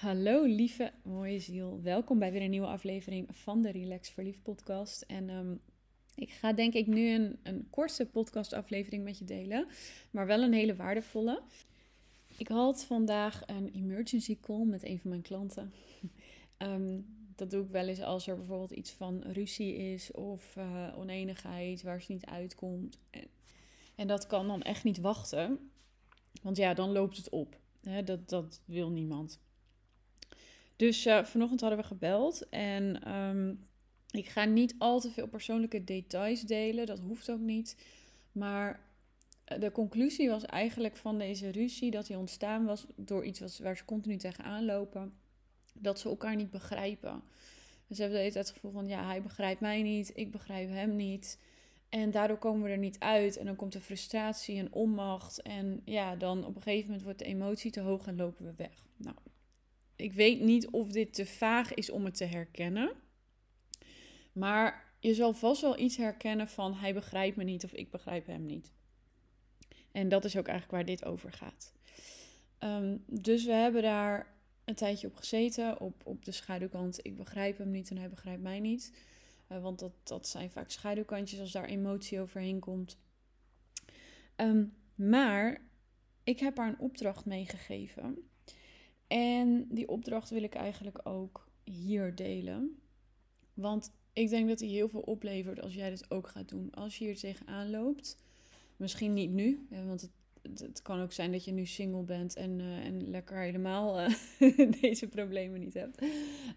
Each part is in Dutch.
Hallo lieve mooie ziel, welkom bij weer een nieuwe aflevering van de Relax Verliefd podcast. En ehm, ik ga denk ik nu een, een korte podcast aflevering met je delen, maar wel een hele waardevolle. Ik had vandaag een emergency call met een van mijn klanten. Ehm, dat doe ik wel eens als er bijvoorbeeld iets van ruzie is of uh, oneenigheid waar ze niet uitkomt. En, en dat kan dan echt niet wachten, want ja, dan loopt het op. dat, dat wil niemand. Dus uh, vanochtend hadden we gebeld en ehm, ik ga niet al te veel persoonlijke details delen, dat hoeft ook niet. Maar eh, de conclusie was eigenlijk van deze ruzie dat die ontstaan was door iets waar ze continu tegenaan lopen. Dat ze elkaar niet begrijpen. Dus ze hebben de hele tijd het gevoel van ja, hij begrijpt mij niet, ik begrijp hem niet. En daardoor komen we er niet uit. En dan komt de frustratie en onmacht. En ja, dan op een gegeven moment wordt de emotie te hoog en lopen we weg. Nou, ik weet niet of dit te vaag is om het te herkennen. Maar je zal vast wel iets herkennen van hij begrijpt me niet of ik begrijp hem niet. En dat is ook eigenlijk waar dit over gaat. Ehm, dus we hebben daar een tijdje op gezeten, op, op de schaduwkant. Ik begrijp hem niet en hij begrijpt mij niet. Uh, want dat, dat zijn vaak schaduwkantjes als daar emotie overheen komt. Ehm, maar ik heb haar een opdracht meegegeven. En die opdracht wil ik eigenlijk ook hier delen. Want ik denk dat die heel veel oplevert als jij dit ook gaat doen. Als je hier tegenaan loopt, misschien niet nu, want het, het kan ook zijn dat je nu single bent en, uh, en lekker helemaal uh, deze problemen niet hebt.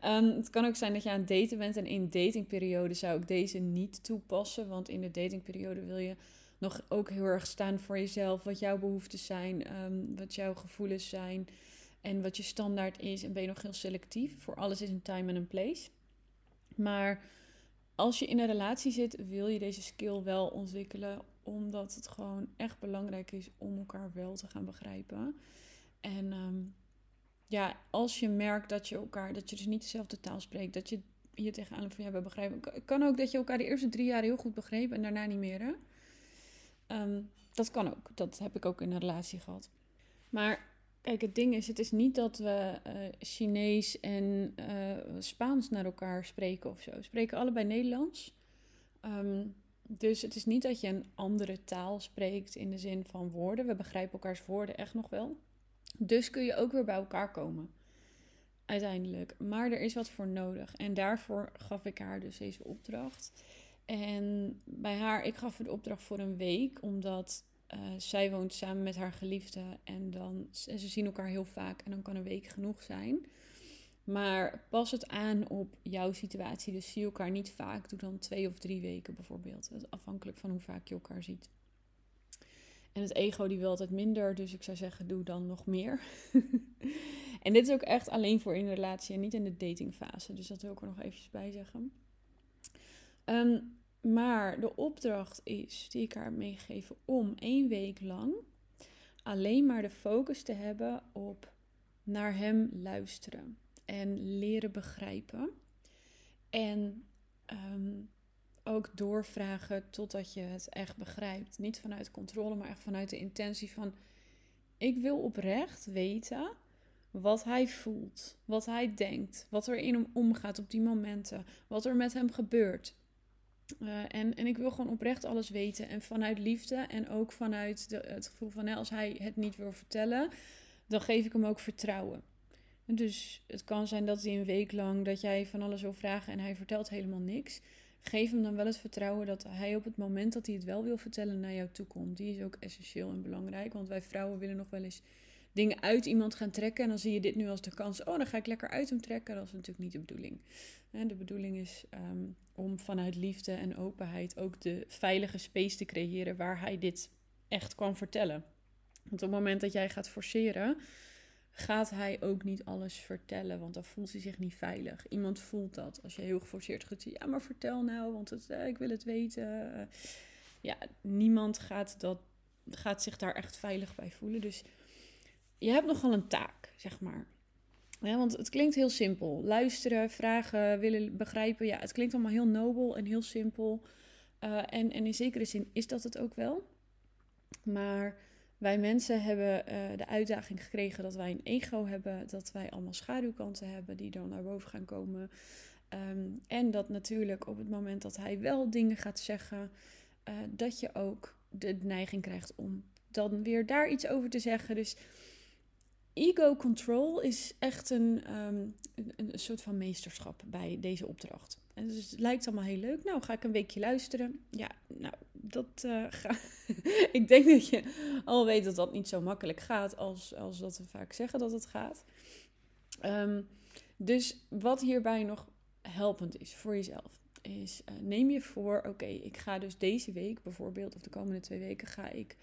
Um, het kan ook zijn dat je aan het daten bent en in datingperiode zou ik deze niet toepassen, want in de datingperiode wil je nog ook heel erg staan voor jezelf, wat jouw behoeftes zijn, um, wat jouw gevoelens zijn en wat je standaard is en ben je nog heel selectief. Voor alles is een time en een place. Maar als je in een relatie zit, wil je deze skill wel ontwikkelen, omdat het gewoon echt belangrijk is om elkaar wel te gaan begrijpen. En ehm, ja, als je merkt dat je elkaar, dat je dus niet dezelfde taal spreekt, dat je hier tegenaan van ja, we begrijpen. Het kan ook dat je elkaar de eerste drie jaar heel goed begreep en daarna niet meer. Ehm, dat kan ook. Dat heb ik ook in een relatie gehad. Maar Kijk, het ding is, het is niet dat we uh, Chinees en uh, Spaans naar elkaar spreken of zo. We spreken allebei Nederlands. Um, dus het is niet dat je een andere taal spreekt in de zin van woorden. We begrijpen elkaars woorden echt nog wel. Dus kun je ook weer bij elkaar komen. Uiteindelijk. Maar er is wat voor nodig. En daarvoor gaf ik haar dus deze opdracht. En bij haar, ik gaf de opdracht voor een week, omdat uh, zij woont samen met haar geliefde en dan, ze zien elkaar heel vaak en dan kan een week genoeg zijn. Maar pas het aan op jouw situatie. Dus zie elkaar niet vaak. Doe dan twee of drie weken bijvoorbeeld. Dat is afhankelijk van hoe vaak je elkaar ziet. En het ego die wil altijd minder. Dus ik zou zeggen, doe dan nog meer. en dit is ook echt alleen voor in de relatie en niet in de datingfase. Dus dat wil ik er nog eventjes bij zeggen. Um, maar de opdracht is, die ik haar meegegeven, om één week lang alleen maar de focus te hebben op naar hem luisteren en leren begrijpen. En um, ook doorvragen totdat je het echt begrijpt. Niet vanuit controle, maar echt vanuit de intentie van: ik wil oprecht weten wat hij voelt, wat hij denkt, wat er in hem omgaat op die momenten, wat er met hem gebeurt. Uh, en, en ik wil gewoon oprecht alles weten. En vanuit liefde en ook vanuit de, het gevoel van als hij het niet wil vertellen, dan geef ik hem ook vertrouwen. En dus het kan zijn dat hij een week lang dat jij van alles wil vragen en hij vertelt helemaal niks. Geef hem dan wel het vertrouwen dat hij op het moment dat hij het wel wil vertellen naar jou toe komt. Die is ook essentieel en belangrijk. Want wij vrouwen willen nog wel eens dingen uit iemand gaan trekken. En dan zie je dit nu als de kans. Oh, dan ga ik lekker uit hem trekken. Dat is natuurlijk niet de bedoeling. De bedoeling is ehm, om vanuit liefde en openheid ook de veilige space te creëren waar hij dit echt kan vertellen. Want op het moment dat jij gaat forceren, gaat hij ook niet alles vertellen, want dan voelt hij zich niet veilig. Iemand voelt dat als je heel geforceerd gaat ja, maar vertel nou, want het, eh, ik wil het weten. ja, niemand gaat, dat, gaat zich daar echt veilig bij voelen. Dus je hebt nogal een taak, zeg maar. Want het klinkt heel simpel. Luisteren, vragen, willen begrijpen. Ja, het klinkt allemaal heel nobel en heel simpel. Uh, en, en in zekere zin is dat het ook wel. Maar Wij mensen hebben eh, de uitdaging gekregen dat wij een ego hebben, dat wij allemaal schaduwkanten hebben die dan naar boven gaan komen. Ehm, en dat natuurlijk op het moment dat hij wel dingen gaat zeggen, uh, dat je ook de neiging krijgt om dan weer daar iets over te zeggen. Dus ego control is echt een, um, een, een, soort van meesterschap bij deze opdracht. En dus het lijkt allemaal heel leuk. Nou, ga ik een weekje luisteren. Ja, nou, dat uh, ga... ik denk dat je al weet dat dat niet zo makkelijk gaat als, als dat we vaak zeggen dat het gaat. Um, dus wat hierbij nog helpend is voor jezelf, is uh, neem je voor, oké, ik ga dus deze week bijvoorbeeld, of de komende twee weken, ga ik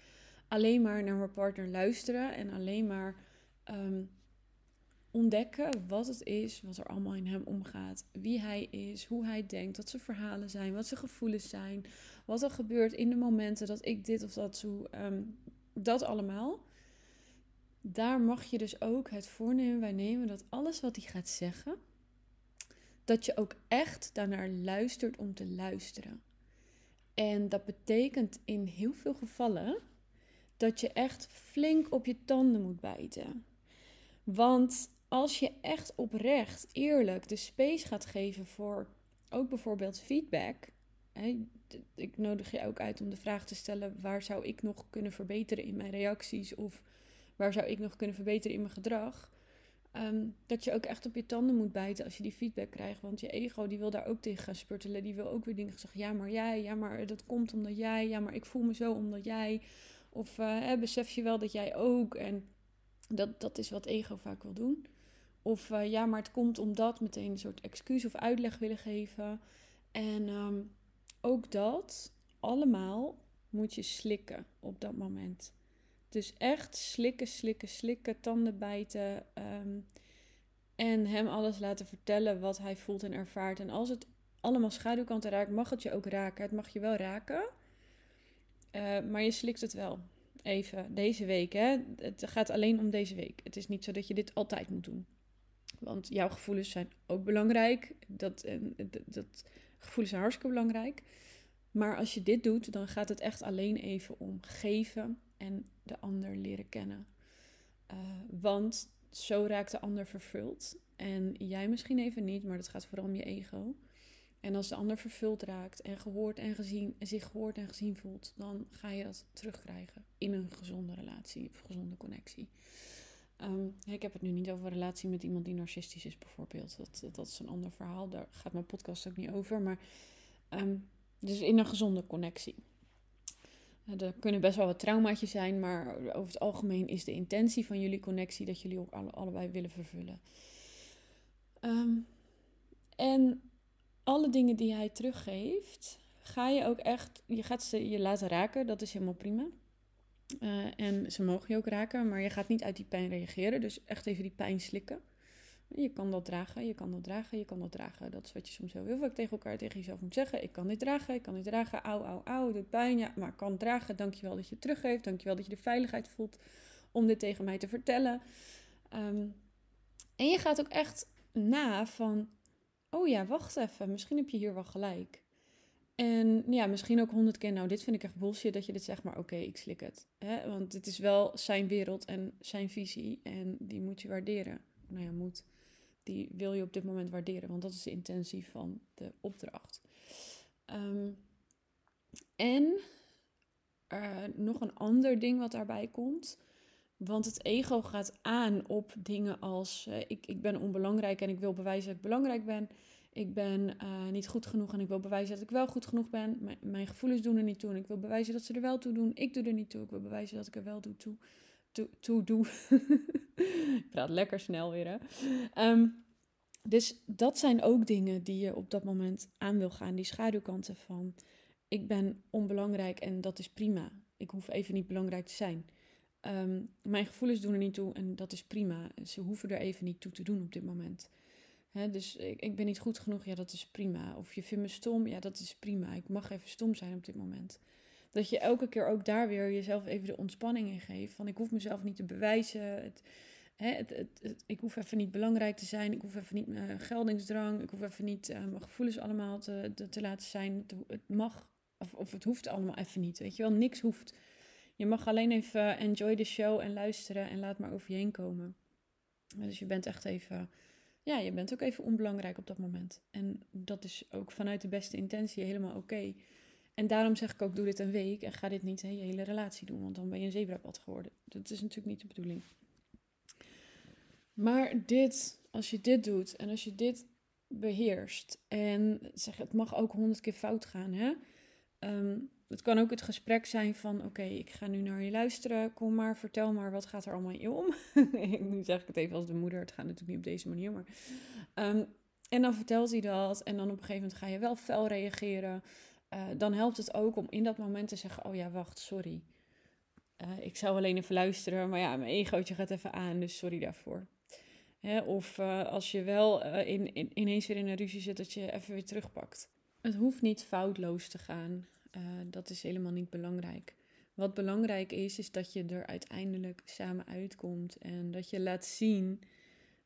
alleen maar naar mijn partner luisteren en alleen maar um, ontdekken wat het is, wat er allemaal in hem omgaat, wie hij is, hoe hij denkt, wat zijn verhalen zijn, wat zijn gevoelens zijn, wat er gebeurt in de momenten dat ik dit of dat doe, um, dat allemaal. Daar mag je dus ook het voornemen bij nemen dat alles wat hij gaat zeggen, dat je ook echt daarnaar luistert om te luisteren. En dat betekent in heel veel gevallen dat je echt flink op je tanden moet bijten. Want als je echt oprecht, eerlijk de space gaat geven voor ook bijvoorbeeld feedback. Hè, ik nodig je ook uit om de vraag te stellen: waar zou ik nog kunnen verbeteren in mijn reacties? Of waar zou ik nog kunnen verbeteren in mijn gedrag? Ehm, dat je ook echt op je tanden moet bijten als je die feedback krijgt. Want je ego die wil daar ook tegen gaan spurtelen. Die wil ook weer dingen zeggen. Ja, maar jij. Ja, maar dat komt omdat jij. Ja, maar ik voel me zo omdat jij. Of uh, besef je wel dat jij ook. En dat, dat is wat ego vaak wil doen. Of uh, ja, maar het komt omdat meteen een soort excuus of uitleg willen geven. En um, ook dat allemaal moet je slikken op dat moment. Dus echt slikken, slikken, slikken, tanden bijten. Um, en hem alles laten vertellen wat hij voelt en ervaart. En als het allemaal schaduwkanten raakt, mag het je ook raken. Het mag je wel raken. Uh, maar je slikt het wel. Even deze week. Hè? Het gaat alleen om deze week. Het is niet zo dat je dit altijd moet doen. Want jouw gevoelens zijn ook belangrijk. Dat, dat, gevoelens zijn hartstikke belangrijk. Maar als je dit doet, dan gaat het echt alleen even om geven en de ander leren kennen. Uh, want zo raakt de ander vervuld. En jij misschien even niet, maar dat gaat vooral om je ego. En als de ander vervuld raakt en gehoord en gezien, en zich gehoord en gezien voelt, dan ga je dat terugkrijgen in een gezonde relatie of gezonde connectie. Um, ik heb het nu niet over een relatie met iemand die narcistisch is, bijvoorbeeld. Dat, dat is een ander verhaal. Daar gaat mijn podcast ook niet over. Maar um, dus in een gezonde connectie. Er kunnen best wel wat traumaatjes zijn, maar over het algemeen is de intentie van jullie connectie dat jullie ook alle, allebei willen vervullen. Um, en alle dingen die hij teruggeeft, ga je ook echt, je gaat ze je laten raken, dat is helemaal prima. Uh, en ze mogen je ook raken, maar je gaat niet uit die pijn reageren. Dus echt even die pijn slikken. Je kan dat dragen, je kan dat dragen, je kan dat dragen. Dat is wat je soms heel vaak tegen elkaar, tegen jezelf moet zeggen. Ik kan dit dragen, ik kan dit dragen. Auw, auw, auw, doet pijn. Ja, maar kan dragen. Dankjewel dat je het teruggeeft. Dankjewel dat je de veiligheid voelt om dit tegen mij te vertellen. Um, en je gaat ook echt na van, oh ja, wacht even, misschien heb je hier wel gelijk. En ja, misschien ook honderd keer, nou, dit vind ik echt bullshit dat je dit zegt, maar oké, ik slik het. Hè? Want het is wel zijn wereld en zijn visie en die moet je waarderen. Nou ja, moet, die wil je op dit moment waarderen, want dat is de intentie van de opdracht. Um, en uh, nog een ander ding wat daarbij komt. Want het ego gaat aan op dingen als uh, ik, ik ben onbelangrijk en ik wil bewijzen dat ik belangrijk ben. Ik ben uh, niet goed genoeg en ik wil bewijzen dat ik wel goed genoeg ben. Mijn gevoelens doen er niet toe en ik wil bewijzen dat ze er wel toe doen. Ik doe er niet toe, ik wil bewijzen dat ik er wel toe, toe, toe, doe. ik praat lekker snel weer, hè. Um, dus dat zijn ook dingen die je op dat moment aan wil gaan. Die schaduwkanten van ik ben onbelangrijk en dat is prima. Ik hoef even niet belangrijk te zijn. Um, mijn gevoelens doen er niet toe en dat is prima. Ze hoeven er even niet toe te doen op dit moment. dus ik, ik, ben niet goed genoeg, ja, dat is prima. Of je vindt me stom, ja, dat is prima. Ik mag even stom zijn op dit moment. Dat je elke keer ook daar weer jezelf even de ontspanning in geeft. Van ik hoef mezelf niet te bewijzen. Het, het, het, ik hoef even niet belangrijk te zijn. Ik hoef even niet mijn geldingsdrang. Ik hoef even niet uh, mijn gevoelens allemaal te, te, te laten zijn. Het, mag, of, of, het hoeft allemaal even niet. Weet je wel, niks hoeft. Je mag alleen even enjoy the show en luisteren en laat maar over je heen komen. Dus je bent echt even, ja, je bent ook even onbelangrijk op dat moment. En dat is ook vanuit de beste intentie helemaal oké. En daarom zeg ik ook, doe dit een week en ga dit niet je hele relatie doen, want dan ben je een zebrapad geworden. Dat is natuurlijk niet de bedoeling. Maar dit, als je dit doet en als je dit beheerst en zeg, het mag ook honderd keer fout gaan, hè. Ehm, het kan ook het gesprek zijn van: Oké, ik ga nu naar je luisteren. Kom maar, vertel maar, wat gaat er allemaal in je om? nu zeg ik het even als de moeder. Het gaat natuurlijk niet op deze manier, maar. Ehm, en dan vertelt hij dat. En dan op een gegeven moment ga je wel fel reageren. Uh, dan helpt het ook om in dat moment te zeggen: Oh ja, wacht, sorry. Uh, ik zou alleen even luisteren, maar ja, mijn egootje gaat even aan, dus sorry daarvoor. Hè, of uh, als je wel in, in, ineens weer in een ruzie zit, dat je even weer terugpakt. Het hoeft niet foutloos te gaan. Uh, dat is helemaal niet belangrijk. Wat belangrijk is, is dat je er uiteindelijk samen uitkomt en dat je laat zien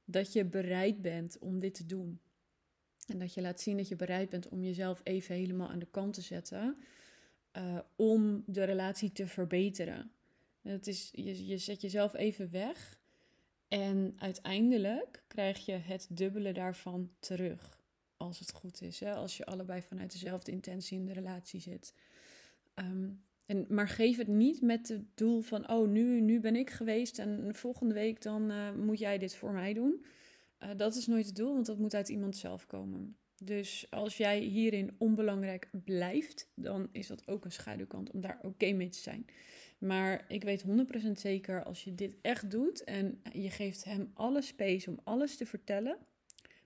dat je bereid bent om dit te doen. En dat je laat zien dat je bereid bent om jezelf even helemaal aan de kant te zetten uh, om de relatie te verbeteren. Het is, je, je zet jezelf even weg en uiteindelijk krijg je het dubbele daarvan terug als het goed is. Hè? Als je allebei vanuit dezelfde intentie in de relatie zit. Ehm, en, maar geef het niet met het doel van, oh, nu, nu ben ik geweest en volgende week dan uh, moet jij dit voor mij doen. Uh, dat is nooit het doel, want dat moet uit iemand zelf komen. Dus als jij hierin onbelangrijk blijft, dan is dat ook een schaduwkant om daar oké mee te zijn. Maar ik weet 100% zeker, als je dit echt doet en je geeft hem alle space om alles te vertellen,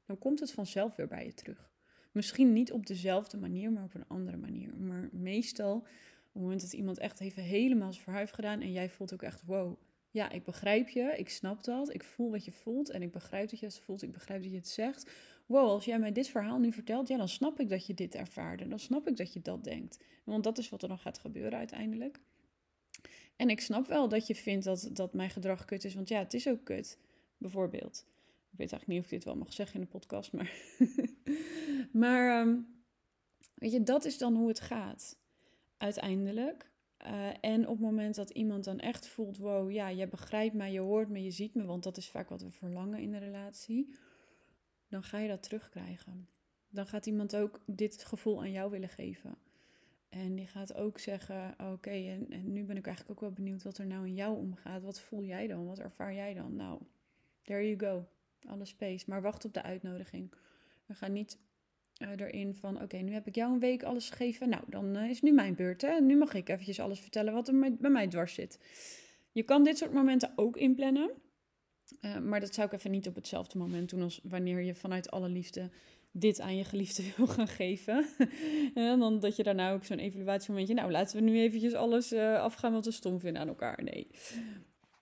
dan komt het vanzelf weer bij je terug. Misschien niet op dezelfde manier, maar op een andere manier. Maar meestal, op het moment dat iemand echt even helemaal zijn verhuif gedaan en jij voelt ook echt, wow, ja, ik begrijp je, ik snap dat, ik voel wat je voelt en ik begrijp dat je het voelt, ik begrijp dat je het zegt. Wow, als jij mij dit verhaal nu vertelt, ja, dan snap ik dat je dit ervaarde, dan snap ik dat je dat denkt. Want dat is wat er dan gaat gebeuren uiteindelijk. En ik snap wel dat je vindt dat, dat mijn gedrag kut is, want ja, het is ook kut, bijvoorbeeld. Weet eigenlijk niet of ik dit wel mag zeggen in de podcast, maar. maar um, weet je, dat is dan hoe het gaat. Uiteindelijk. Uh, en op het moment dat iemand dan echt voelt: wow, ja, je begrijpt mij, je hoort me, je ziet me, want dat is vaak wat we verlangen in de relatie. Dan ga je dat terugkrijgen. Dan gaat iemand ook dit gevoel aan jou willen geven. En die gaat ook zeggen: Oké, en, en nu ben ik eigenlijk ook wel benieuwd wat er nou in jou omgaat. Wat voel jij dan? Wat ervaar jij dan? Nou, there you go alle space. Maar wacht op de uitnodiging. We gaan niet uh, erin van, oké, nu heb ik jou een week alles gegeven. Nou, dan uh, is nu mijn beurt. Hè? Nu mag ik eventjes alles vertellen wat er bij mij dwars zit. Je kan dit soort momenten ook inplannen. Uh, maar dat zou ik even niet op hetzelfde moment doen als wanneer je vanuit alle liefde dit aan je geliefde wil gaan geven. en dan dat je daarna ook zo'n evaluatiemomentje, nou laten we nu eventjes alles afgaan wat we stom vinden aan elkaar. Nee,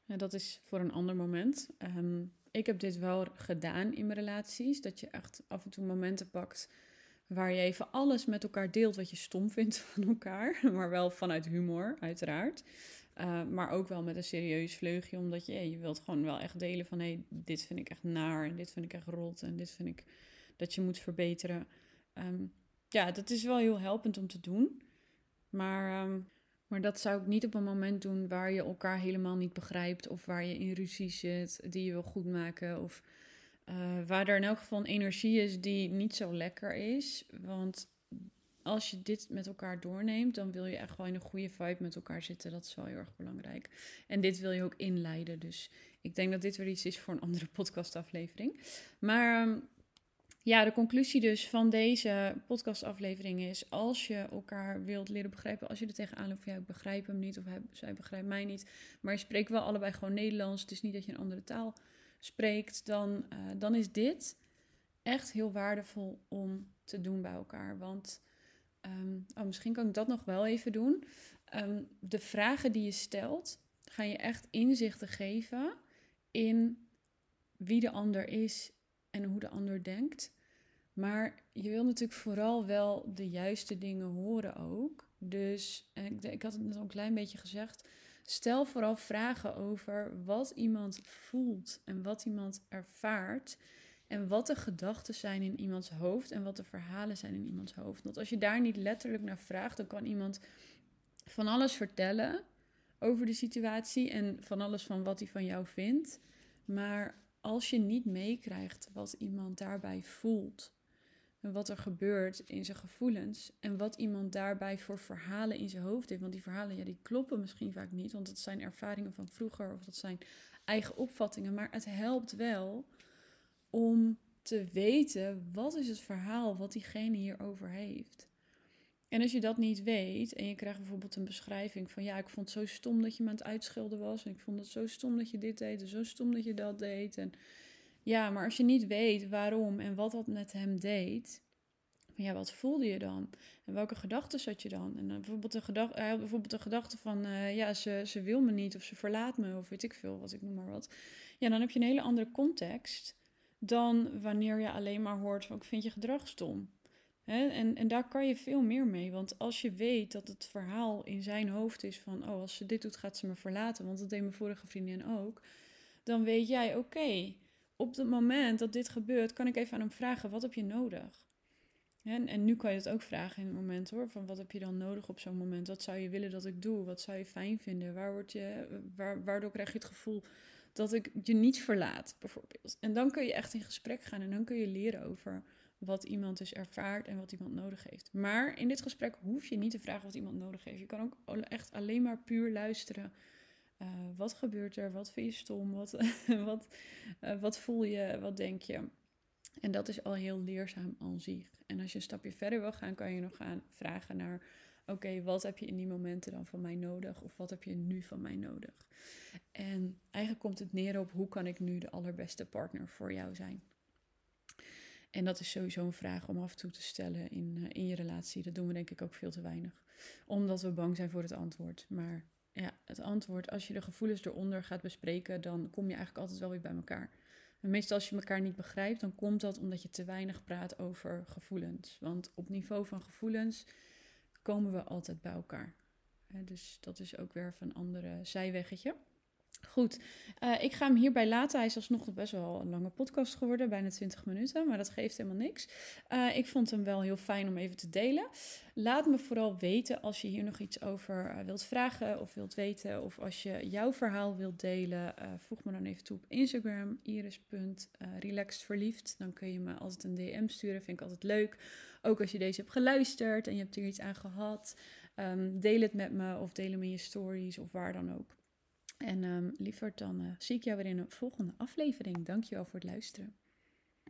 dat is voor een ander moment. Um, ik heb dit wel gedaan in mijn relaties. Dat je echt af en toe momenten pakt waar je even alles met elkaar deelt wat je stom vindt van elkaar. Maar wel vanuit humor, uiteraard. Uh, maar ook wel met een serieus vleugje, omdat je, je wilt gewoon wel echt delen van... hé, hey, dit vind ik echt naar en dit vind ik echt rot en dit vind ik dat je moet verbeteren. Um, ja, dat is wel heel helpend om te doen. Maar um, maar dat zou ik niet op een moment doen waar je elkaar helemaal niet begrijpt. Of waar je in ruzie zit die je wil goedmaken. Of uh, waar er in elk geval een energie is die niet zo lekker is. Want als je dit met elkaar doorneemt, dan wil je echt wel in een goede vibe met elkaar zitten. Dat is wel heel erg belangrijk. En dit wil je ook inleiden. Dus ik denk dat dit weer iets is voor een andere podcastaflevering. Maar um, ja, de conclusie dus van deze podcastaflevering is: als je elkaar wilt leren begrijpen, als je er tegenaan loopt, ja, ik begrijp hem niet of zij begrijpt mij niet, maar je spreekt wel allebei gewoon Nederlands, het is niet dat je een andere taal spreekt, dan, uh, dan is dit echt heel waardevol om te doen bij elkaar. Want um, oh, misschien kan ik dat nog wel even doen. Um, de vragen die je stelt, gaan je echt inzichten geven in wie de ander is en hoe de ander denkt. Maar je wil natuurlijk vooral wel de juiste dingen horen ook. Dus ik, ik had het net al een klein beetje gezegd. Stel vooral vragen over wat iemand voelt en wat iemand ervaart. En wat de gedachten zijn in iemands hoofd en wat de verhalen zijn in iemands hoofd. Want als je daar niet letterlijk naar vraagt, dan kan iemand van alles vertellen over de situatie en van alles van wat hij van jou vindt. Maar als je niet meekrijgt wat iemand daarbij voelt wat er gebeurt in zijn gevoelens en wat iemand daarbij voor verhalen in zijn hoofd heeft, want die verhalen ja, die kloppen misschien vaak niet, want het zijn ervaringen van vroeger of dat zijn eigen opvattingen, maar het helpt wel om te weten wat is het verhaal wat diegene hierover heeft. En als je dat niet weet en je krijgt bijvoorbeeld een beschrijving van ja, ik vond het zo stom dat je me aan het uitschelden was en ik vond het zo stom dat je dit deed en zo stom dat je dat deed. En ja, maar als je niet weet waarom en wat dat met hem deed, ja, wat voelde je dan? En welke gedachten zat je dan? En uh, bijvoorbeeld, de gedachte, hij bijvoorbeeld de gedachte van, uh, ja, ze, ze wil me niet of ze verlaat me of weet ik veel, wat ik noem maar wat. Ja, dan heb je een hele andere context dan wanneer je alleen maar hoort van, ik vind je gedrag stom. En, en daar kan je veel meer mee. Want als je weet dat het verhaal in zijn hoofd is van, oh, als ze dit doet, gaat ze me verlaten. Want dat deed mijn vorige vriendin ook. Dan weet jij, oké, op het moment dat dit gebeurt, kan ik even aan hem vragen, wat heb je nodig? En, en nu kan je het ook vragen in het moment hoor, van wat heb je dan nodig op zo'n moment? Wat zou je willen dat ik doe? Wat zou je fijn vinden? Waar word je, waar, waardoor krijg je het gevoel dat ik je niet verlaat, bijvoorbeeld? En dan kun je echt in gesprek gaan en dan kun je leren over wat iemand dus ervaart en wat iemand nodig heeft. Maar in dit gesprek hoef je niet te vragen wat iemand nodig heeft. Je kan ook echt alleen maar puur luisteren. Uh, wat gebeurt er? Wat vind je stom? Wat, wat, uh, wat voel je? Wat denk je? En dat is al heel leerzaam aan zich. En als je een stapje verder wil gaan, kan je nog gaan vragen naar: oké, wat heb je in die momenten dan van mij nodig? Of wat heb je nu van mij nodig? En eigenlijk komt het neer op: hoe kan ik nu de allerbeste partner voor jou zijn? En dat is sowieso een vraag om af en toe te stellen in, uh, in je relatie. Dat doen we denk ik ook veel te weinig. Omdat we bang zijn voor het antwoord. Maar ja, het antwoord, als je de gevoelens eronder gaat bespreken, dan kom je eigenlijk altijd wel weer bij elkaar. En meestal als je elkaar niet begrijpt, dan komt dat omdat je te weinig praat over gevoelens. Want op niveau van gevoelens komen we altijd bij elkaar. Dus dat is ook weer van een andere zijweggetje. Goed, uh, ik ga hem hierbij laten. Hij is alsnog best wel een lange podcast geworden, bijna 20 minuten, maar dat geeft helemaal niks. Uh, ik vond hem wel heel fijn om even te delen. Laat me vooral weten als je hier nog iets over uh, wilt vragen of wilt weten, of als je jouw verhaal wilt delen. voeg me dan even toe op Instagram, iris.relaxedverliefd. Dan kun je me altijd een DM sturen, vind ik altijd leuk. Ook als je deze hebt geluisterd en je hebt er iets aan gehad. Um, deel het met me of deel hem in je stories of waar dan ook. En um, liever dan uh, zie ik jou weer in een volgende aflevering. Dankjewel voor het luisteren.